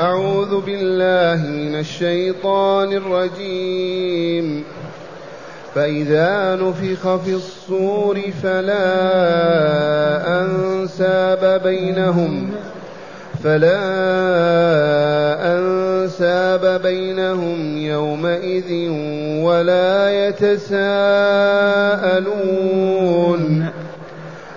أعوذ بالله من الشيطان الرجيم. فإذا نفخ في الصور فلا أنساب بينهم فلا أنساب بينهم يومئذ ولا يتساءلون.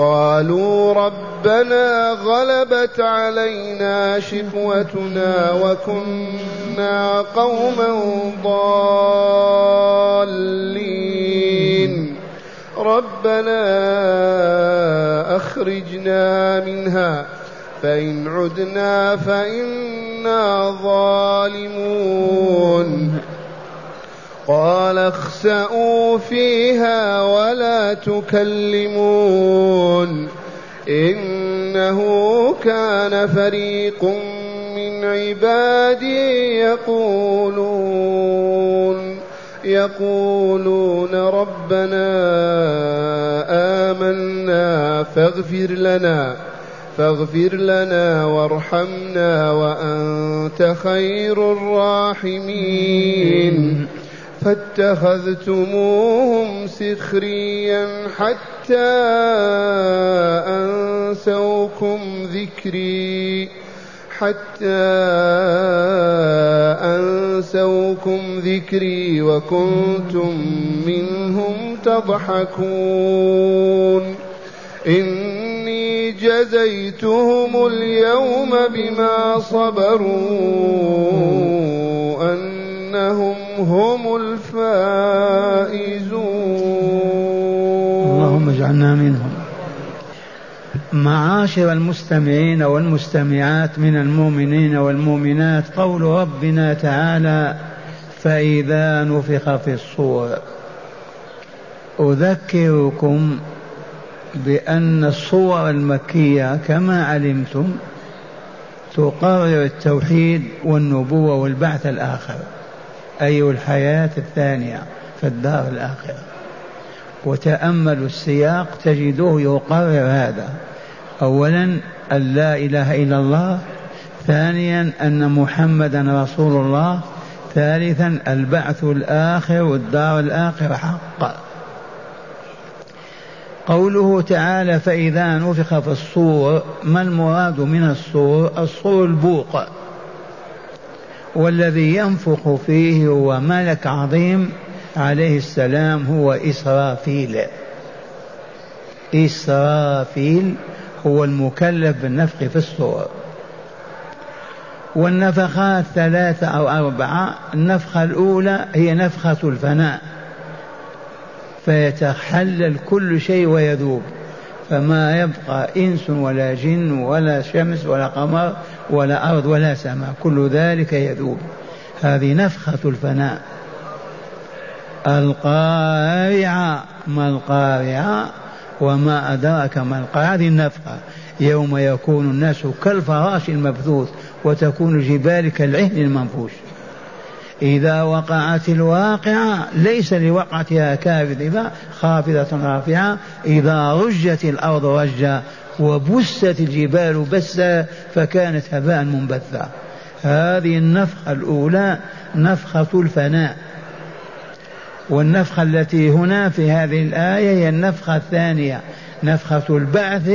قالوا ربنا غلبت علينا شقوتنا وكنا قوما ضالين. ربنا أخرجنا منها فإن عدنا فإنا ظالمون. قال اخسأوا فيها ولا تكلمون إنه كان فريق من عبادي يقولون يقولون ربنا آمنا فاغفر لنا فاغفر لنا وارحمنا وأنت خير الراحمين. فاتخذتموهم سخريا حتى أنسوكم ذكري حتى أنسوكم ذكري وكنتم منهم تضحكون. إني جزيتهم اليوم بما صبروا أنهم هم الفائزون. اللهم اجعلنا منهم. معاشر المستمعين والمستمعات من المؤمنين والمؤمنات قول ربنا تعالى فإذا نفخ في الصور أذكركم بأن الصور المكية كما علمتم تقرر التوحيد والنبوة والبعث الآخر. أي الحياة الثانية في الدار الآخرة. وتأملوا السياق تجدوه يقرر هذا. أولا أن لا إله إلا الله. ثانيا أن محمدا رسول الله. ثالثا البعث الآخر والدار الآخرة حق قوله تعالى فإذا نفخ في الصور ما المراد من الصور؟ الصور البوق. والذي ينفخ فيه هو ملك عظيم عليه السلام هو إسرافيل. إسرافيل هو المكلف بالنفخ في الصور. والنفخات ثلاثة أو أربعة النفخة الأولى هي نفخة الفناء فيتحلل كل شيء ويذوب. فما يبقى إنس ولا جن ولا شمس ولا قمر ولا أرض ولا سماء. كل ذلك يذوب. هذه نفخة الفناء. القارعة. ما القارعة وما أدراك ما القارعة. هذه النفخة. يوم يكون الناس كالفراش المبثوث وتكون الجبال كالعهن المنفوش. إذا وقعت الواقعة ليس لوقعتها كاذبة خافضة رافعة. إذا رجت الأرض رجا وبست الجبال بسا فكانت هباء منبثا. هذه النفخة الأولى نفخة الفناء. والنفخة التي هنا في هذه الآية هي النفخة الثانية نفخة البعث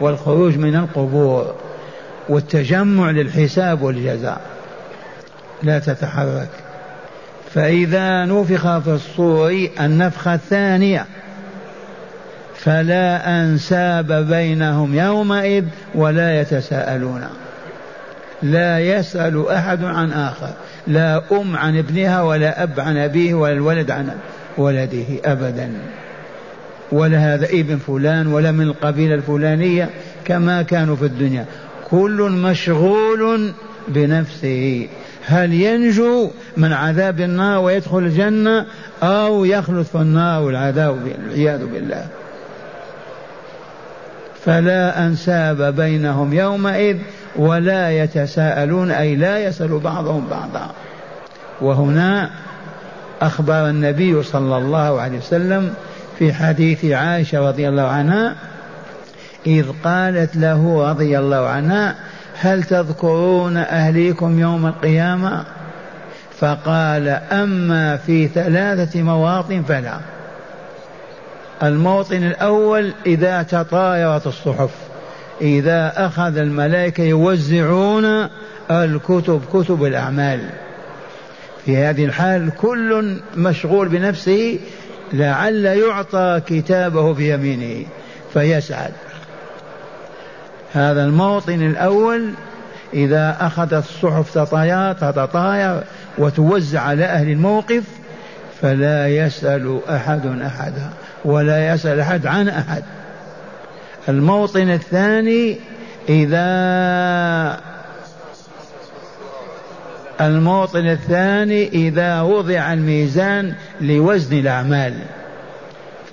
والخروج من القبور والتجمع للحساب والجزاء. لا تتحرك. فإذا نفخ في الصور النفخة الثانية فلا أنساب بينهم يومئذ ولا يتساءلون. لا يسأل أحد عن آخر لا أم عن ابنها ولا أب عن أبيه ولا الولد عن ولده أبدا. ولا هذا ابن فلان ولا من القبيلة الفلانية كما كانوا في الدنيا. كل مشغول بنفسه. هل ينجو من عذاب النار ويدخل الجنة أو يخلد في النار والعذاب والعياذ بالله؟ فلا أنساب بينهم يومئذ ولا يتساءلون أي لا يسأل بعضهم بعضا. وهنا أخبر النبي صلى الله عليه وسلم في حديث عائشة رضي الله عنها إذ قالت له رضي الله عنها هل تذكرون أهليكم يوم القيامة؟ فقال أما في ثلاثة مواطن فلا. الموطن الأول إذا تطايرت الصحف إذا أخذ الملائكة يوزعون الكتب كتب الأعمال. في هذه الحال كل مشغول بنفسه لعل يعطى كتابه بيمينه فيسعد. هذا الموطن الأول إذا أخذت الصحف تطاير تتطاير وتوزع على أهل الموقف فلا يسأل أحد أحدا ولا يسأل أحد عن أحد. الموطن الثاني إذا الموطن الثاني إذا وضع الميزان لوزن الأعمال.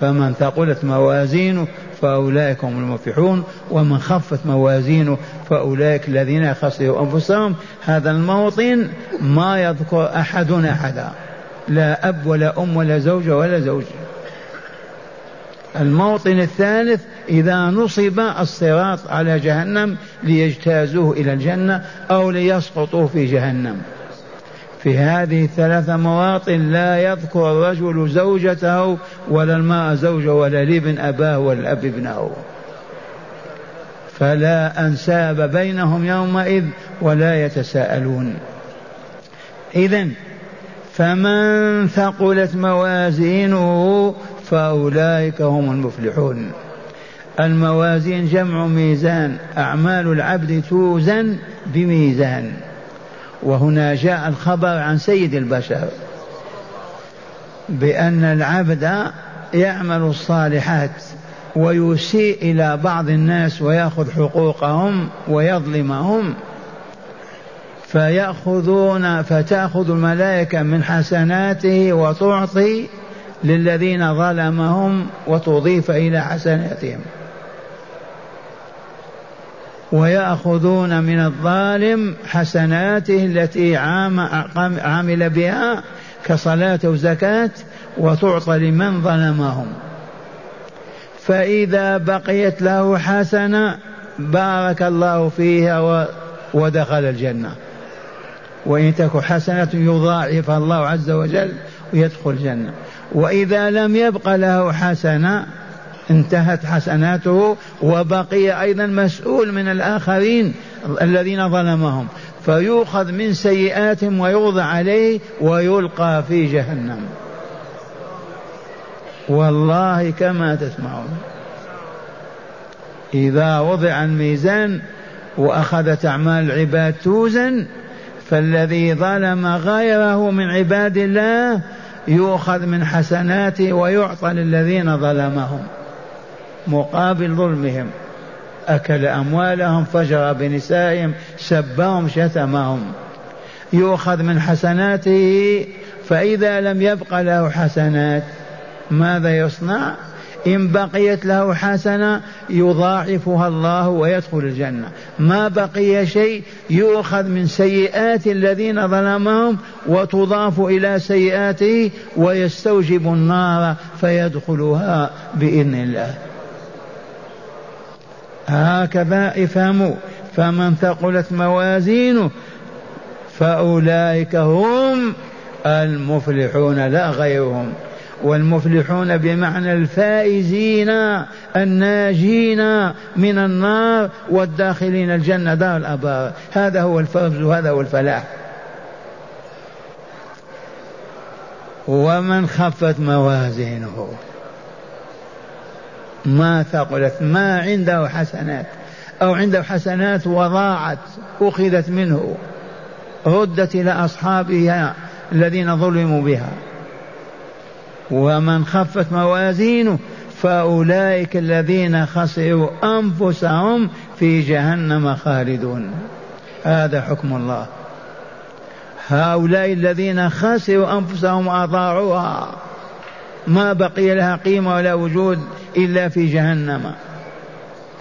فمن ثقلت موازينه فأولئك هم المفلحون ومن خفت موازينه فأولئك الذين خسروا أنفسهم. هذا الموطن ما يذكر أحد أحدا لا أب ولا أم ولا زوجة ولا زوج. الموطن الثالث إذا نصب الصراط على جهنم ليجتازوه إلى الجنة أو ليسقطوا في جهنم. في هذه الثلاثة مواطن لا يذكر الرجل زوجته ولا المرأة زوجه ولا الابن أباه ولا الأب ابنه. فلا أنساب بينهم يومئذ ولا يتساءلون. إذا فمن ثقلت موازينه فأولئك هم المفلحون. الموازين جمع ميزان أعمال العبد توزن بميزان. وهنا جاء الخبر عن سيد البشر بأن العبد يعمل الصالحات ويسيء إلى بعض الناس ويأخذ حقوقهم ويظلمهم فيأخذون فتأخذ الملائكة من حسناته وتعطي للذين ظلمهم وتضيف إلى حسناتهم. ويأخذون من الظالم حسناته التي عام عمل بها كصلاة وزكاة وتعطى لمن ظلمهم. فإذا بقيت له حسنة بارك الله فيها ودخل الجنة. وإن تك حسنة يضاعفها الله عز وجل ويدخل الجنة. وإذا لم يبق له حسنة انتهت حسناته وبقي أيضا مسؤول من الآخرين الذين ظلمهم. فيؤخذ من سيئاتهم ويوضع عليه ويلقى في جهنم. والله كما تسمعون. إذا وضع الميزان وأخذت أعمال العباد توزن فالذي ظلم غيره من عباد الله يؤخذ من حسناته ويعطى للذين ظلمهم. مقابل ظلمهم. أكل أموالهم فجر بنسائهم سبهم شتمهم. يؤخذ من حسناته فإذا لم يبق له حسنات ماذا يصنع؟ إن بقيت له حسنة يضاعفها الله ويدخل الجنة. ما بقي شيء يؤخذ من سيئات الذين ظلمهم وتضاف إلى سيئاته ويستوجب النار فيدخلها بإذن الله. هكذا افهموا فمن ثقلت موازينه فأولئك هم المفلحون لا غيرهم. والمفلحون بمعنى الفائزين الناجين من النار والداخلين الجنة دار الأبرار. هذا هو الفوز وهذا هو الفلاح. ومن خفت موازينه. ما ثقلت ما عنده حسنات أو عنده حسنات وضاعت أخذت منه ردت إلى أصحابها الذين ظلموا بها. ومن خفت موازينه فأولئك الذين خسروا أنفسهم في جهنم خالدون. هذا حكم الله. هؤلاء الذين خسروا أنفسهم وأضاعوها ما بقي لها قيمة ولا وجود إلا في جهنم.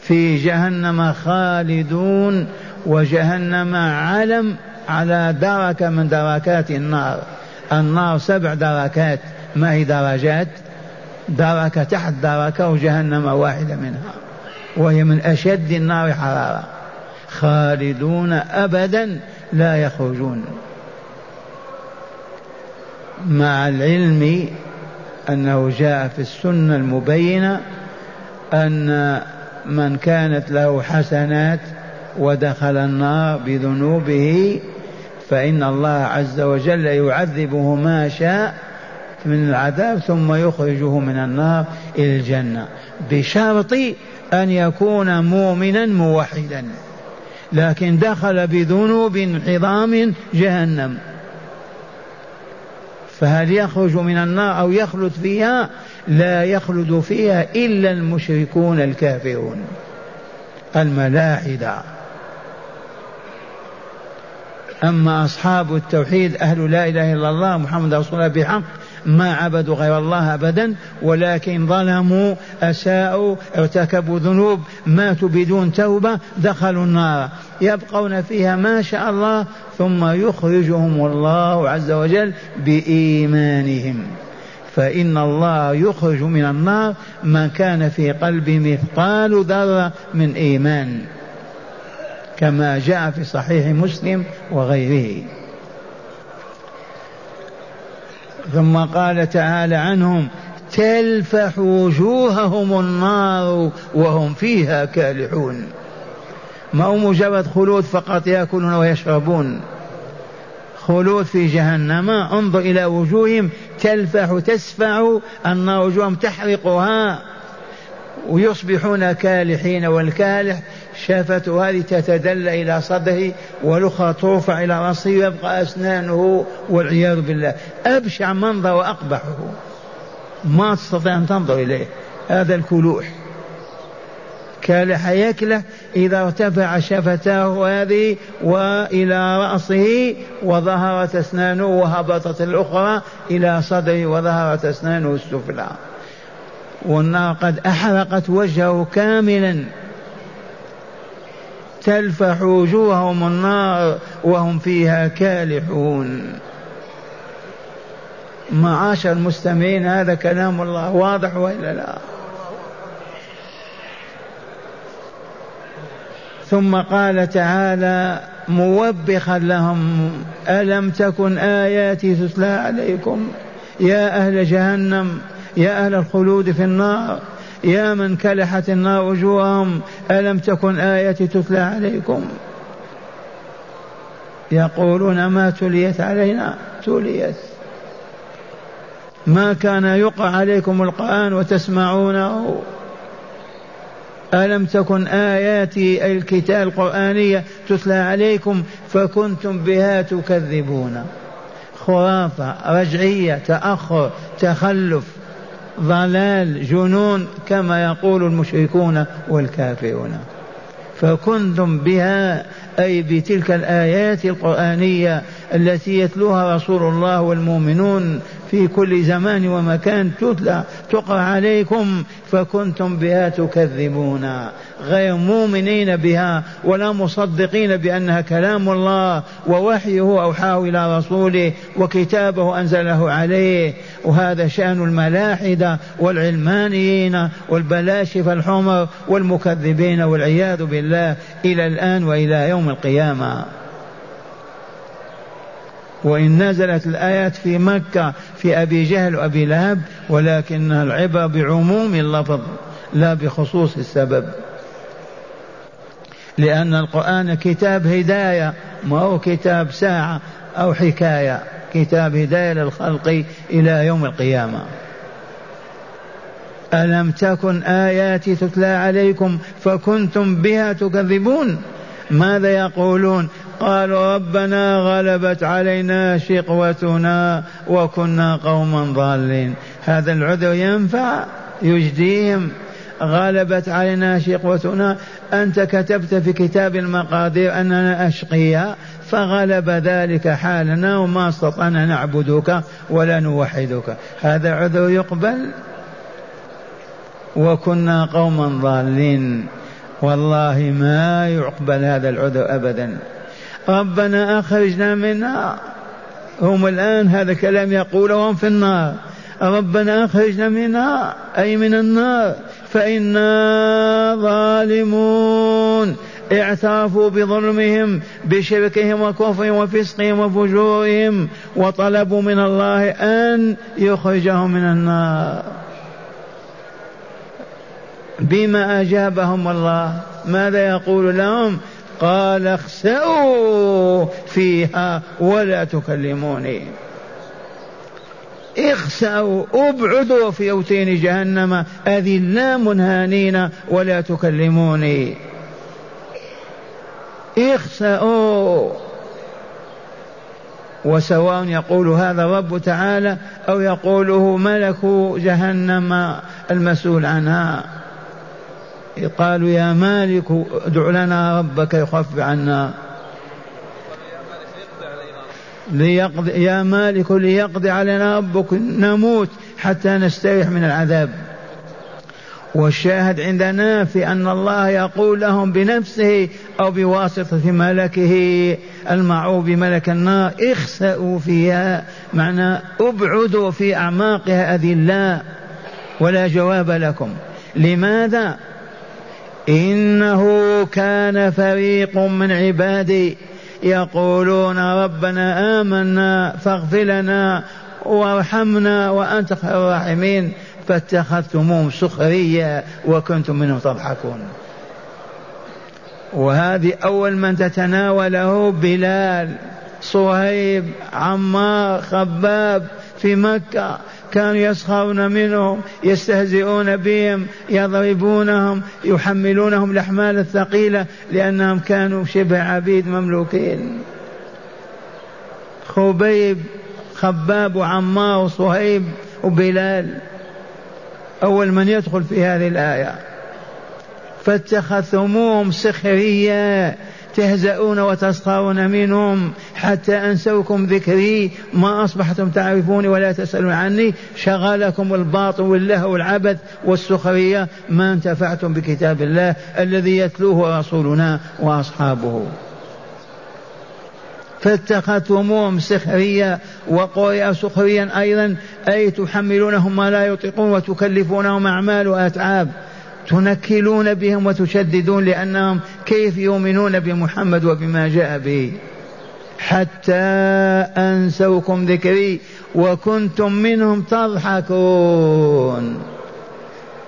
في جهنم خالدون وجهنم علم على دركة من دركات النار. النار سبع دركات. ما هي درجات؟ دركة تحت دركة وجهنم واحدة منها. وهي من أشد النار حرارة. خالدون أبدا لا يخرجون. مع العلم أنه جاء في السنة المبينة أن من كانت له حسنات ودخل النار بذنوبه فإن الله عز وجل يعذبه ما شاء من العذاب ثم يخرجه من النار إلى الجنة بشرط أن يكون مؤمنا موحدا لكن دخل بذنوب عظام جهنم. فهل يخرج من النار أو يخلد فيها؟ لا يخلد فيها إلا المشركون الكافرون. الملاحدة. أما أصحاب التوحيد أهل لا إله إلا الله محمد رسول الله بحق ما عبدوا غير الله أبدا ولكن ظلموا أساءوا ارتكبوا ذنوب ماتوا بدون توبة دخلوا النار. يبقون فيها ما شاء الله ثم يخرجهم الله عز وجل بإيمانهم. فإن الله يخرج من النار من كان في قلبه مثقال ذرة من إيمان كما جاء في صحيح مسلم وغيره. ثم قال تعالى عنهم تلفح وجوههم النار وهم فيها كالحون. ما هو مجرد خلود فقط يأكلون ويشربون. خلود في جهنم انظر إلى وجوههم تلفح تسفع النار وجوههم تحرقها ويصبحون كالحين والكالح. شافته هذه تتدلى إلى صدره والأخرى ترفع إلى رأسه ويبقى أسنانه والعياذ بالله. أبشع منظر وأقبحه. ما تستطيع أن تنظر إليه. هذا الكلوح. كالح يكله إذا ارتفع شفتاه هذه وإلى رأسه وظهرت أسنانه وهبطت الأخرى إلى صدره وظهرت أسنانه السفلى. والنار قد أحرقت وجهه كاملا. تلفح وجوههم النار وهم فيها كالحون. معاشر المستمعين هذا كلام الله. واضح وإلا لا؟ ثم قال تعالى موبخا لهم ألم تكن آياتي تتلى عليكم؟ يا أهل جهنم يا أهل الخلود في النار. يا من كلحت النار وجوههم ألم تكن آيتي تتلى عليكم؟ يقولون ما تليت علينا؟ تليت. ما كان يقرأ عليكم القرآن وتسمعونه؟ ألم تكن آياتي الكتاب القرآنية تتلى عليكم فكنتم بها تكذبون؟ خرافة رجعية تأخر تخلف. ضلال جنون كما يقول المشركون والكافرون. فكنتم بها أي بتلك الآيات القرآنية التي يتلوها رسول الله والمؤمنون في كل زمان ومكان تتلى تقرأ عليكم فكنتم بها تكذبون. غير مؤمنين بها ولا مصدقين بأنها كلام الله ووحيه أوحاه إلى رسوله وكتابه أنزله عليه. وهذا شأن الملاحدة والعلمانيين والبلاشفه الحمر والمكذبين والعياذ بالله إلى الآن وإلى يوم القيامة. وإن نزلت الآيات في مكة في أبي جهل وأبي لهب ولكن العبرة بعموم اللفظ لا بخصوص السبب. لأن القرآن كتاب هداية ما هو كتاب ساعة أو حكاية كتاب هداية للخلق إلى يوم القيامة. ألم تكن آياتي تتلى عليكم فكنتم بها تكذبون؟ ماذا يقولون؟ قالوا ربنا غلبت علينا شقوتنا وكنا قوما ضالين. هذا العذر ينفع يجديهم غلبت علينا شقوتنا. أنت كتبت في كتاب المقادير أننا أشقياء فغلب ذلك حالنا وما استطعنا نعبدك ولا نوحدك. هذا عذر يقبل. وكنا قوما ضالين. والله ما يقبل هذا العذر أبدا. ربنا أخرجنا منها. هم الآن هذا كلام يقولهم في النار. ربنا أخرجنا منها أي من النار. فإنا ظالمون. اعترفوا بظلمهم بشركهم وكفرهم وفسقهم وفجورهم. وطلبوا من الله أن يخرجهم من النار. بما أجابهم الله. ماذا يقول لهم؟ قال اخسئوا فيها ولا تكلموني. اخسأوا ابعدوا في أوتين جهنم أذلا منهانين ولا تكلموني. اخسأوا وسواء يقول هذا رب تعالى أو يقوله ملك جهنم المسؤول عنها. قالوا يا مالك ادع لنا ربك يخفف عنا. ليقضي يا مالك ليقضي علينا ربك نموت حتى نستريح من العذاب. والشاهد عندنا في أن الله يقول لهم بنفسه أو بواسطة ملكه المعوب بملك النار اخسأوا فيها معنى ابعدوا في أعماقها أذلاء ولا جواب لكم. لماذا؟ إنه كان فريق من عبادي يقولون ربنا آمنا فاغفر لنا وارحمنا وأنت خير الراحمين. فاتخذتموهم سخريا وكنتم منهم تضحكون. وهذه أول من تتناوله بلال صهيب عمار خباب في مكة. كانوا يسخرون منهم يستهزئون بهم يضربونهم يحملونهم الأحمال الثقيلة لأنهم كانوا شبه عبيد مملوكين. خبيب خباب وعمار وصهيب وبلال. أول من يدخل في هذه الآية. فاتخذتموهم سخريا تهزؤون وتسخرون منهم حتى أنسوكم ذكري. ما أصبحتم تعرفوني ولا تسألون عني. شغلكم الباطل واللهو والعبث والسخرية ما انتفعتم بكتاب الله الذي يتلوه رسولنا وأصحابه. فاتخذتموهم سخريا وقرئ سخريا أيضا أي تحملونهم ما لا يطيقون وتكلفونهم أعمال وأتعاب. تنكلون بهم وتشددون لأنهم كيف يؤمنون بمحمد وبما جاء به. حتى أنسوكم ذكري وكنتم منهم تضحكون.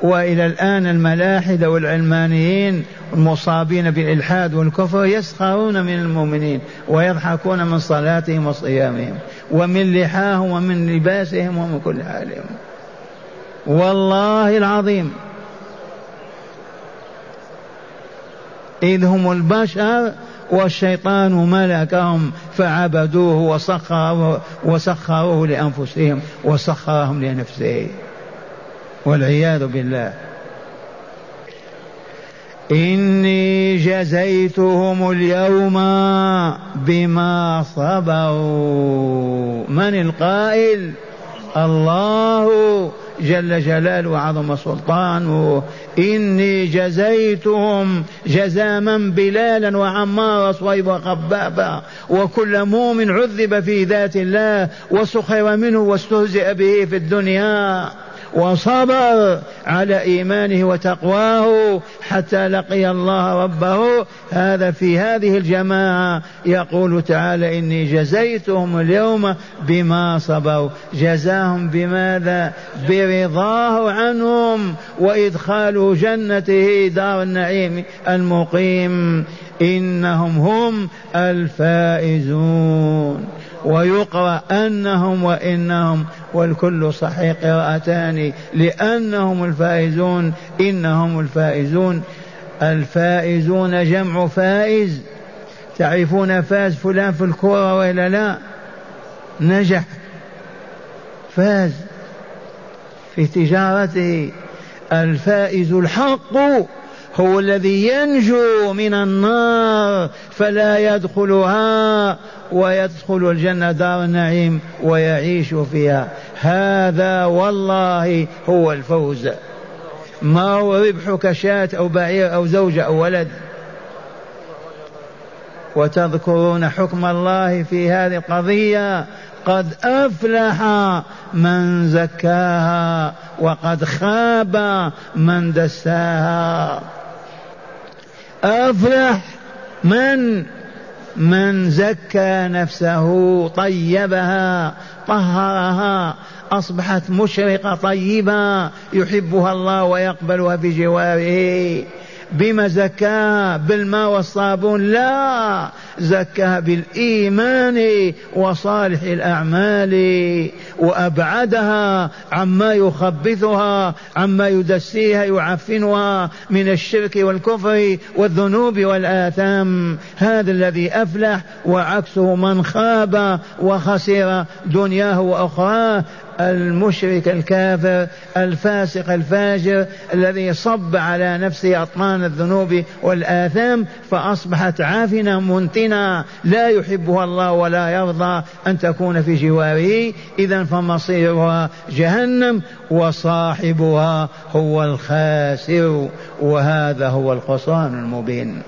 وإلى الآن الملاحدة والعلمانيين المصابين بالإلحاد والكفر يسخرون من المؤمنين ويضحكون من صلاتهم وصيامهم ومن لحاهم ومن لباسهم ومن كل حالهم. والله العظيم. إذ هم البشر والشيطان ملكهم فعبدوه وسخروه وسخروه لأنفسهم وسخرهم لنفسه. والعياذ بالله. إني جزيتهم اليوم بما صبروا. من القائل؟ الله جل جلاله وعظم سلطانه. إني جزيتهم جزاما بلالا وعمار وصويب وخبابا وكل مؤمن عذب في ذات الله وسخر منه واستهزئ به في الدنيا. وصبر على إيمانه وتقواه حتى لقي الله ربه. هذا في هذه الجماعة يقول تعالى إني جزيتهم اليوم بما صبروا. جزاهم بماذا؟ برضاه عنهم وادخال جنته دار النعيم المقيم. إن وإنهم هم الفائزون. ويقرأ أنهم وإنهم والكل صحيح قراءتان لأنهم الفائزون إنهم الفائزون. الفائزون جمع فائز. تعرفون فاز فلان في الكرة وإلا لا؟ نجح. فاز في تجارته. الفائز الحق. هو الذي ينجو من النار فلا يدخلها ويدخل الجنة دار النعيم ويعيش فيها. هذا والله هو الفوز. ما هو ربحك شاة أو بعير أو زوجة أو ولد؟ وتذكرون حكم الله في هذه القضية؟ قد أفلح من زكاها وقد خاب من دساها. أفلح من من زكى نفسه طيبها طهرها أصبحت مشرقة طيبة يحبها الله ويقبلها بجواره. بما زكاها بالماء والصابون لا زكاها بالإيمان وصالح الأعمال وأبعدها عما يخبثها عما يدسيها يعفنها من الشرك والكفر والذنوب والآثام. هذا الذي أفلح وعكسه من خاب وخسر دنياه وأخراه. المشرك الكافر الفاسق الفاجر الذي صب على نفسه أطنان الذنوب والآثام فأصبحت عافنة منتنة. لا يحبها الله ولا يرضى أن تكون في جواره. إذا فمصيرها جهنم وصاحبها هو الخاسر وهذا هو الخسران المبين.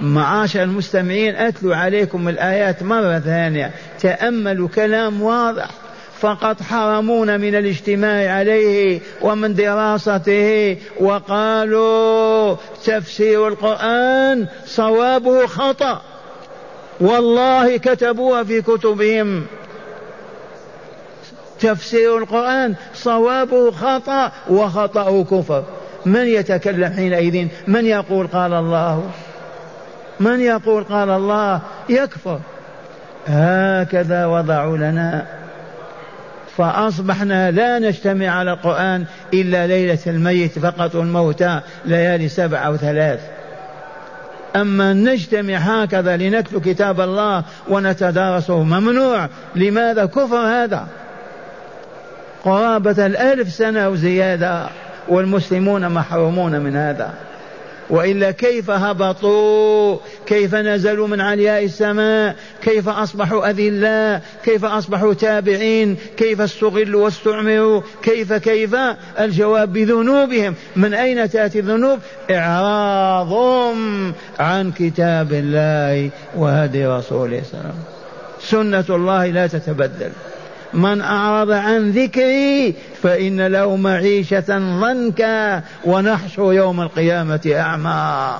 معاشر المستمعين أتلو عليكم الآيات مرة ثانية. تأملوا كلام واضح. فقط حرمونا من الاجتماع عليه ومن دراسته. وقالوا تفسير القرآن صوابه خطأ. والله كتبوها في كتبهم. تفسير القرآن صوابه خطأ وخطأه كفر. من يتكلم حينئذ؟ من يقول قال الله؟ من يقول قال الله؟ يكفر. هكذا وضعوا لنا. فأصبحنا لا نجتمع على القرآن إلا ليلة الميت فقط والموتى ليالي سبع أو ثلاث. أما نجتمع هكذا لنتلو كتاب الله ونتدارسه ممنوع. لماذا كفر هذا؟ قرابة الألف سنة وزيادة والمسلمون محرومون من هذا. وإلا كيف هبطوا؟ كيف نزلوا من علياء السماء؟ كيف أصبحوا اذلاء كيف أصبحوا تابعين؟ كيف استغلوا واستعمروا؟ كيف كيف؟ الجواب بذنوبهم. من أين تأتي الذنوب؟ إعراضهم عن كتاب الله وهدي رسوله صلى الله عليه وسلم. سنة الله لا تتبدل. من أعرض عن ذكري فإن له معيشة ضنكا ونحشر يوم القيامة أعمى.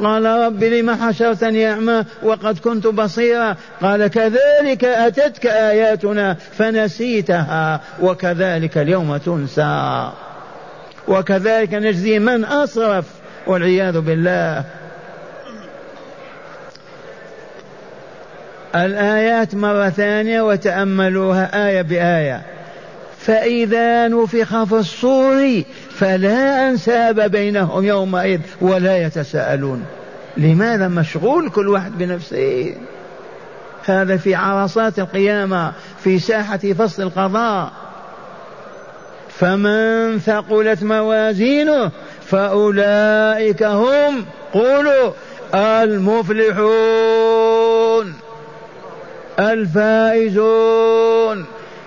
قال رب لم حشرتني أعمى وقد كنت بصيرا؟ قال كذلك أتتك آياتنا فنسيتها وكذلك اليوم تنسى. وكذلك نجزي من أسرف والعياذ بالله الآيات مرة ثانية وتأملوها آية بآية. فإذا نفخ في الصور فلا أنساب بينهم يومئذ ولا يتساءلون. لماذا مشغول كل واحد بنفسه؟ هذا في عرصات القيامة في ساحة فصل القضاء. فمن ثقلت موازينه فأولئك هم قولوا المفلحون. الفائزون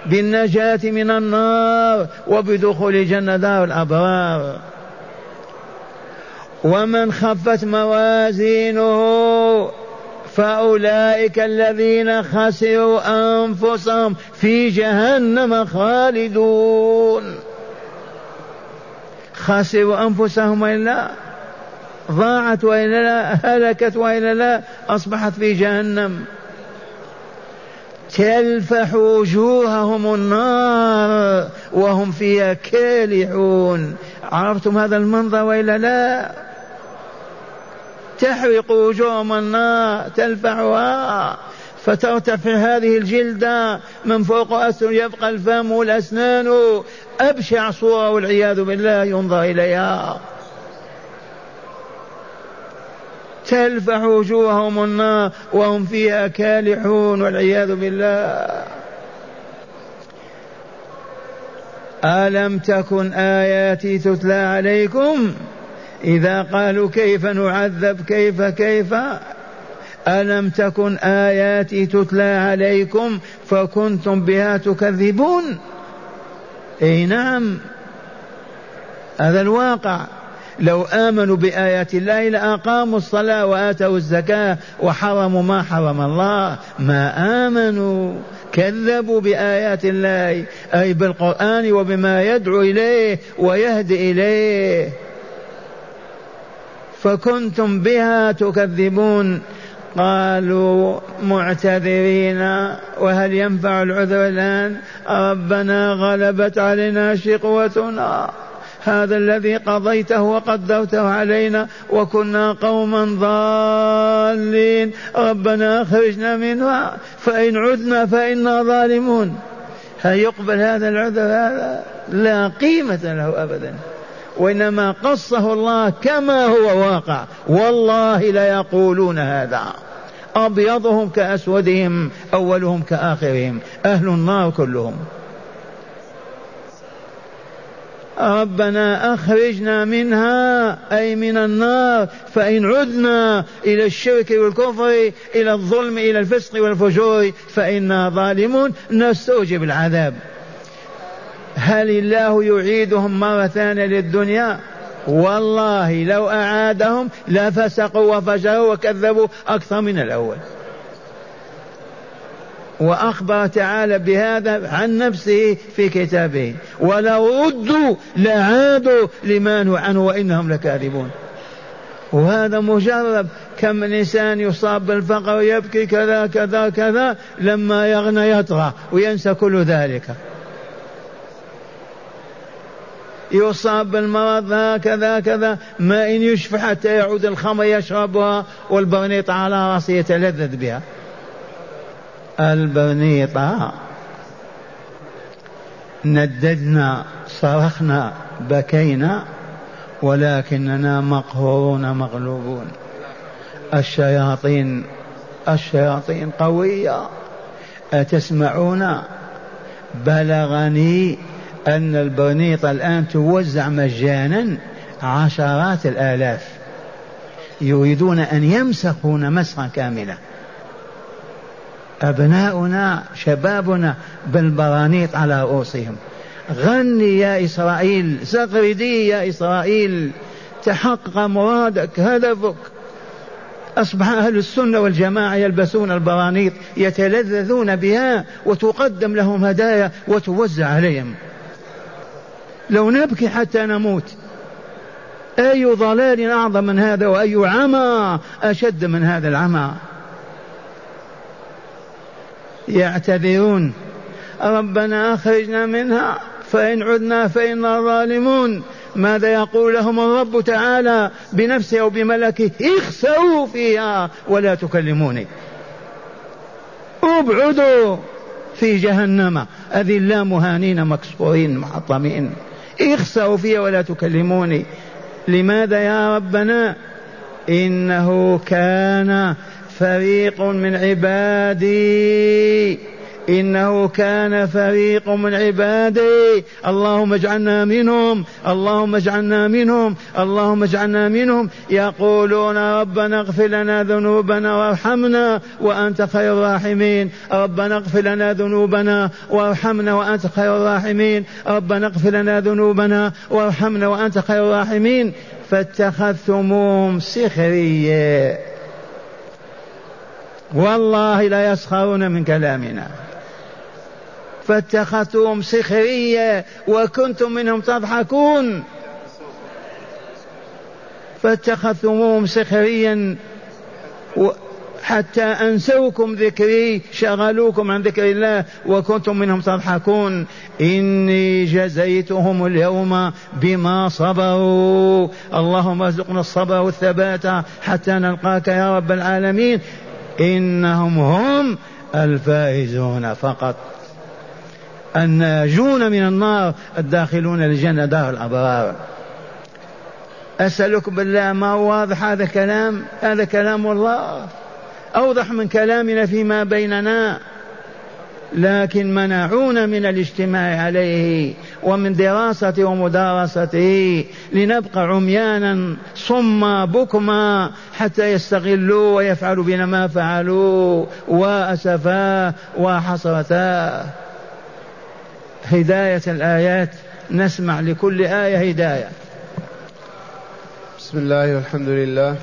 بالنجاة من النار وبدخول الجنة دار الأبرار. ومن خفت موازينه فأولئك الذين خسروا أنفسهم في جهنم خالدون. خسروا أنفسهم وإلا ضاعت وإلا لا؟ هلكت وإلا لا؟ أصبحت في جهنم. تلفح وجوههم النار وهم فيها كالحون. عرفتم هذا المنظر وإلا لا؟ تحرق وجوههم النار تلفعها فترتفع هذه الجلدة من فوق أسر يبقى الفم والأسنان. أبشع صورة والعياذ بالله ينظر إليها. تلفح وجوههم النار وهم فيها كالحون والعياذ بالله. ألم تكن آياتي تتلى عليكم؟ إذا قالوا كيف نعذب؟ كيف كيف؟ ألم تكن آياتي تتلى عليكم فكنتم بها تكذبون؟ إي نعم. هذا الواقع. لو آمنوا بآيات الله لأقاموا الصلاة وآتوا الزكاة وحرموا ما حرم الله. ما آمنوا كذبوا بآيات الله أي بالقرآن وبما يدعو إليه ويهدي إليه. فكنتم بها تكذبون. قالوا معتذرين وهل ينفع العذر الآن؟ ربنا غلبت علينا شقوتنا. هذا الذي قضيته وقدرته علينا وكنا قوما ضالين. ربنا أخرجنا منها فإن عدنا فإنا ظالمون. هل يقبل هذا العذر؟ هذا لا قيمة له ابدا. وإنما قصه الله كما هو واقع. والله ليقولون هذا. أبيضهم كأسودهم أولهم كآخرهم. أهل النار كلهم. ربنا أخرجنا منها أي من النار فإن عدنا إلى الشرك والكفر إلى الظلم إلى الفسق والفجور فإنا ظالمون نستوجب العذاب. هل الله يعيدهم مرة ثانية للدنيا؟ والله لو أعادهم لفسقوا وفجروا وكذبوا أكثر من الأول. وأخبر تعالى بهذا عن نفسه في كتابه. ولو ردوا لعادوا لما نهوا عنه وإنهم لكاذبون. وهذا مجرب كم إنسان يصاب بالفقر ويبكي كذا كذا كذا لما يغنى يطغى وينسى كل ذلك. يصاب بالمرض هكذا كذا ما إن يشفى حتى يعود الخمر يشربها والبرنيط على رأسه يتلذذ بها. البرنيطة نددنا صرخنا بكينا ولكننا مقهورون مغلوبون. الشياطين الشياطين قوية. أتسمعون؟ بلغني أن البرنيطة الآن توزع مجانا عشرات الآلاف. يريدون أن يمسخون مسخا كاملا. أبناؤنا شبابنا بالبرانيط على رؤوسهم. غني يا إسرائيل زغردي يا إسرائيل تحقق مرادك هدفك. أصبح أهل السنة والجماعة يلبسون البرانيط يتلذذون بها وتقدم لهم هدايا وتوزع عليهم. لو نبكي حتى نموت أي ضلال أعظم من هذا وأي عمى أشد من هذا العمى؟ يعتذرون. ربنا أخرجنا منها فإن عدنا فإنا ظالمون. ماذا يقول لهم الرب تعالى بنفسه أو بملكه؟ اخسوا فيها ولا تكلموني. ابعدوا في جهنم. أذلا مهانين مكسورين محطمين اخسوا فيها ولا تكلموني. لماذا يا ربنا؟ إنه كان فريق من عبادي. إنه كان فريق من عبادي. اللهم اجعلنا منهم. اللهم اجعلنا منهم. اللهم اجعلنا منهم. يقولون ربنا اغفر لنا ذنوبنا وارحمنا وأنت خير الراحمين. ربنا اغفر لنا ذنوبنا وارحمنا وأنت خير الراحمين. ربنا اغفر لنا ذنوبنا وارحمنا وأنت خير الراحمين. فاتخذتموهم سخريا والله لا يسخرون من كلامنا. فاتخذتهم سخرية وكنتم منهم تضحكون. فاتخذتموهم سخريا حتى أنسوكم ذكري شغلوكم عن ذكر الله وكنتم منهم تضحكون. إني جزيتهم اليوم بما صبروا. اللهم ارزقنا الصبر والثبات حتى نلقاك يا رب العالمين. إنهم هم الفائزون فقط. الناجون من النار الداخلون الجنة دار الأبرار. أسألكم بالله ما هو واضح هذا الكلام هذا كلام الله أوضح من كلامنا فيما بيننا. لكن منعونا من الاجتماع عليه. ومن دراسته ومدارسته لنبقى عميانا صما بكما حتى يستغلوا ويفعلوا بنا ما فعلوا. وأسفا وحسرتا. هداية الآيات نسمع لكل آية هداية. بسم الله والحمد لله.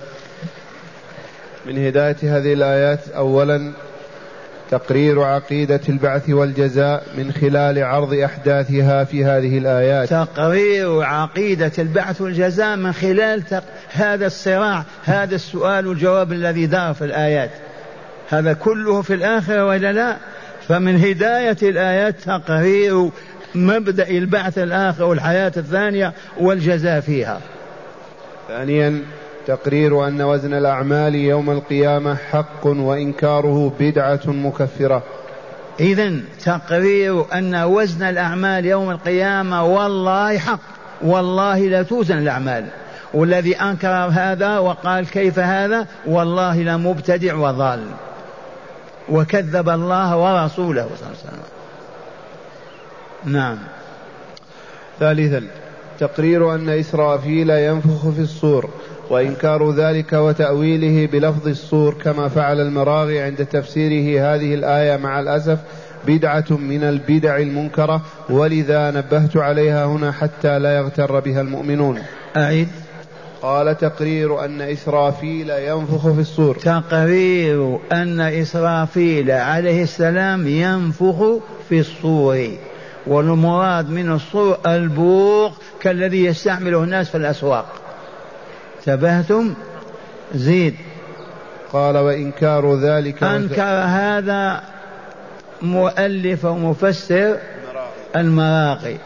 من هداية هذه الآيات أولا تقرير عقيدة البعث والجزاء من خلال عرض أحداثها في هذه الآيات. تقرير عقيدة البعث والجزاء من خلال تق... هذا الصراع هذا السؤال والجواب الذي دار في الآيات. هذا كله في الآخرة ولا لا؟ فمن هداية الآيات تقرير مبدأ البعث الآخر والحياة الثانية والجزاء فيها. ثانيا تقرير أن وزن الأعمال يوم القيامة حق وإنكاره بدعة مكفرة. إذا تقرير أن وزن الأعمال يوم القيامة والله حق والله لا توزن الأعمال. والذي أنكر هذا وقال كيف هذا والله لمبتدع وضال. وكذب الله ورسوله صلى الله عليه وسلم. نعم. ثالثا تقرير أن إسرافيل ينفخ في الصور. وإنكار ذلك وتأويله بلفظ الصور كما فعل المراغي عند تفسيره هذه الآية مع الأسف بدعة من البدع المنكرة ولذا نبهت عليها هنا حتى لا يغتر بها المؤمنون. أعيد. قال تقرير أن إسرافيل ينفخ في الصور تقرير أن إسرافيل عليه السلام ينفخ في الصور والمراد من الصور البوق كالذي يستعمله الناس في الأسواق. انتبهتم؟ زيد. قال وإنكار ذلك أنكر هذا مؤلف ومفسر المراقي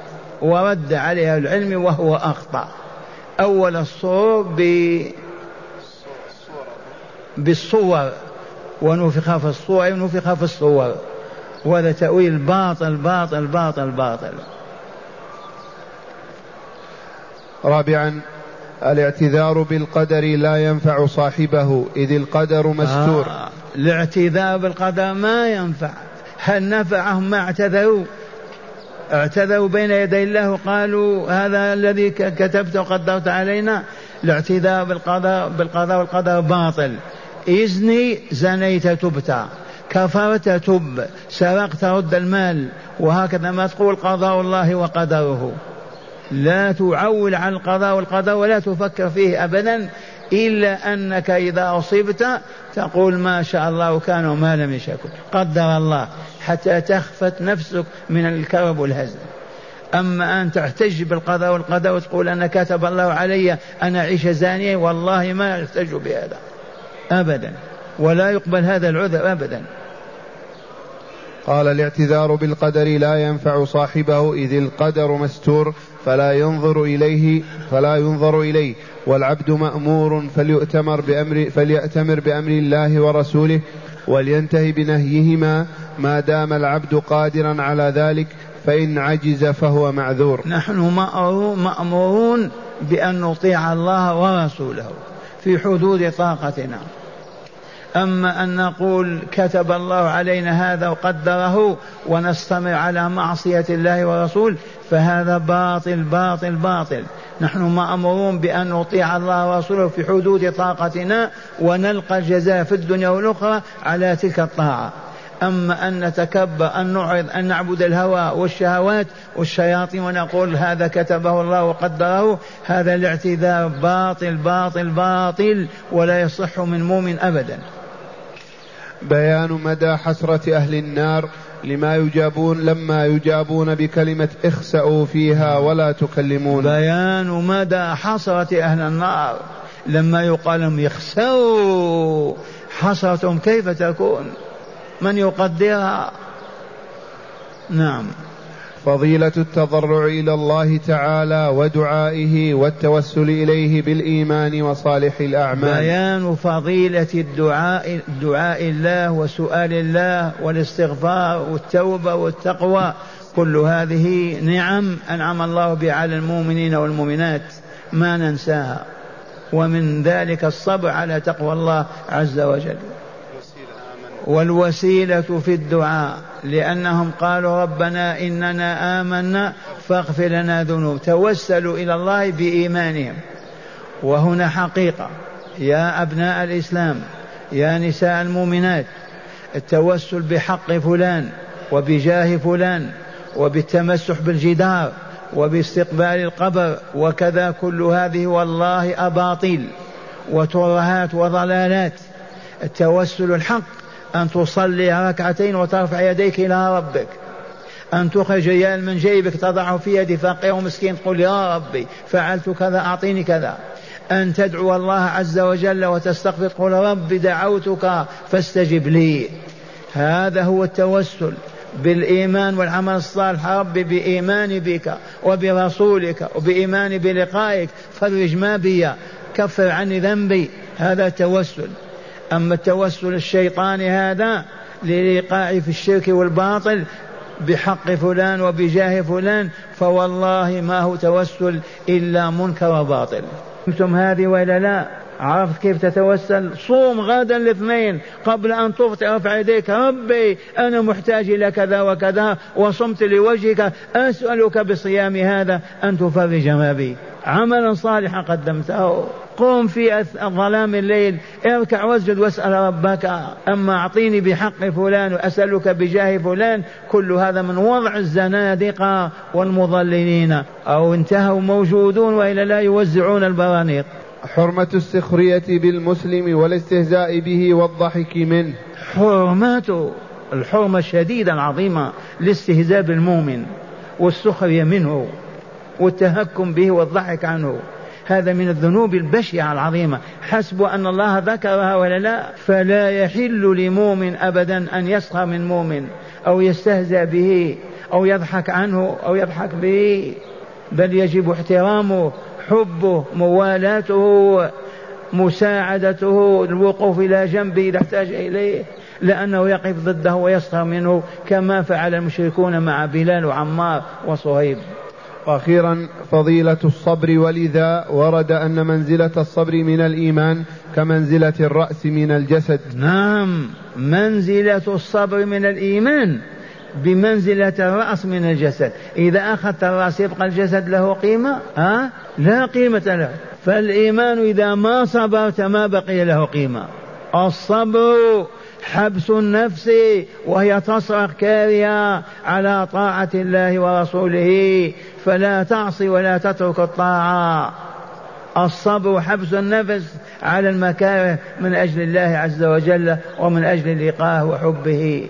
ورد عليها العلم وهو أخطأ. أول الصور ب بالصور ونفخ في الصور ونفخ في الصور وهذا تأويل باطل باطل باطل باطل. رابعا الاعتذار بالقدر لا ينفع صاحبه إذ القدر مستور. آه. الاعتذار بالقدر ما ينفع. هل نفعهم ما اعتذروا؟ اعتذروا بين يدي الله وقالوا هذا الذي كتبت وقدرت علينا. الاعتذار بالقضاء بالقضاء والقدر باطل. إذني زنيت تبت كفرت تب سرقت رد المال وهكذا ما تقول قضاء الله وقدره. لا تعول عن القضاء والقدر ولا تفكر فيه أبدا إلا أنك إذا أصبت تقول ما شاء الله كان وما لم يشاء قدر الله حتى تخفت نفسك من الكرب والهزل. أما أن تحتج بالقضاء والقدر وتقول أنا كتب الله علي أن أعيش زانية والله ما أحتج بهذا. أبدا. ولا يقبل هذا العذر أبدا. قال الاعتذار بالقدر لا ينفع صاحبه إذ القدر مستور فلا ينظر إليه فلا ينظر إليه. والعبد مأمور فليؤتمر بأمر فليأتمر بأمر الله ورسوله ولينتهي بنهيهما. ما دام العبد قادرا على ذلك فإن عجز فهو معذور. نحن مأمورون بأن نطيع الله ورسوله في حدود طاقتنا. أما أن نقول كتب الله علينا هذا وقدره ونستمر على معصية الله ورسول فهذا باطل باطل باطل. نحن مأمورون بأن نطيع الله ورسوله في حدود طاقتنا ونلقى الجزاء في الدنيا والأخرى على تلك الطاعة. أما أن نتكبر أن نعرض أن نعبد الهوى والشهوات والشياطين ونقول هذا كتبه الله وقدره هذا الاعتذار باطل باطل باطل ولا يصح من مؤمن أبدا. بيان مدى حسرة أهل النار لما يجابون لما يجابون بكلمة اخسأوا فيها ولا تكلمون. بيان مدى حسرة أهل النار لما يقال لهم يخسوا حسرة كيف تكون؟ من يقدرها؟ نعم. فضيلة التضرع إلى الله تعالى ودعائه والتوسل إليه بالإيمان وصالح الأعمال. بيان فضيلة الدعاء دعاء الله وسؤال الله والاستغفار والتوبة والتقوى. كل هذه نعم أنعم الله بها على المؤمنين والمؤمنات. ما ننساها. ومن ذلك الصبر على تقوى الله عز وجل. والوسيلة في الدعاء. لأنهم قالوا ربنا إننا آمنا فاغفر لنا ذنوب. توسلوا إلى الله بإيمانهم. وهنا حقيقة. يا أبناء الإسلام يا نساء المؤمنات التوسل بحق فلان وبجاه فلان وبالتمسح بالجدار وباستقبال القبر وكذا كل هذه والله أباطيل وترهات وضلالات. التوسل الحق أن تصلي ركعتين وترفع يديك إلى ربك. أن تخرج ريال من جيبك تضعه في يد فقير ومسكين تقول يا ربي فعلت كذا أعطيني كذا. أن تدعو الله عز وجل وتستغفر تقول رب دعوتك فاستجب لي. هذا هو التوسل بالإيمان والعمل الصالح. ربي بإيماني بك وبرسولك وبإيماني بلقائك فرج ما بي كفر عني ذنبي. هذا توسل أما التوسل الشيطاني هذا للإيقاع في الشرك والباطل بحق فلان وبجاه فلان فوالله ما هو توسل إلا منكر وباطل. فهمتم هذه ولا لا؟ عرفت كيف تتوسل؟ صوم غدا الاثنين قبل أن تفطر. ارفع يديك. ربي أنا محتاج إلى كذا وكذا وصمت لوجهك. أسألك بصيام هذا أن تفرج ما بي. عملا صالحا قدمته. قم في ظلام الليل. اركع واسجد واسأل ربك. أما أعطيني بحق فلان وأسألك بجاه فلان كل هذا من وضع الزنادقة والمضللين. أو انتهوا موجودون وإلا لا يوزعون البرانيق. حرمة السخرية بالمسلم والاستهزاء به والضحك منه. حرمته الحرمة الشديدة العظيمة الاستهزاء بالمؤمن والسخرية منه والتهكم به والضحك عنه. هذا من الذنوب البشعة العظيمة. حسب أن الله ذكرها ولا لا فلا يحل لمؤمن أبدا أن يسخر من مؤمن أو يستهزأ به أو يضحك عنه أو يضحك به بل يجب احترامه حبه موالاته مساعدته الوقوف إلى جنبه إذا احتاج إليه لأنه يقف ضده ويسخر منه كما فعل المشركون مع بلال وعمار وصهيب. وأخيرا فضيلة الصبر ولذا ورد أن منزلة الصبر من الإيمان كمنزلة الرأس من الجسد. نعم منزلة الصبر من الإيمان. بمنزلة الرأس من الجسد. إذا أخذت الرأس يبقى الجسد له قيمة؟ ها؟ لا قيمة له. فالإيمان إذا ما صبرت ما بقي له قيمة. الصبر حبس النفس وهي تصرخ كارهة على طاعة الله ورسوله. فلا تعصي ولا تترك الطاعة. الصبر حبس النفس على المكاره من أجل الله عز وجل ومن أجل لقاه وحبه.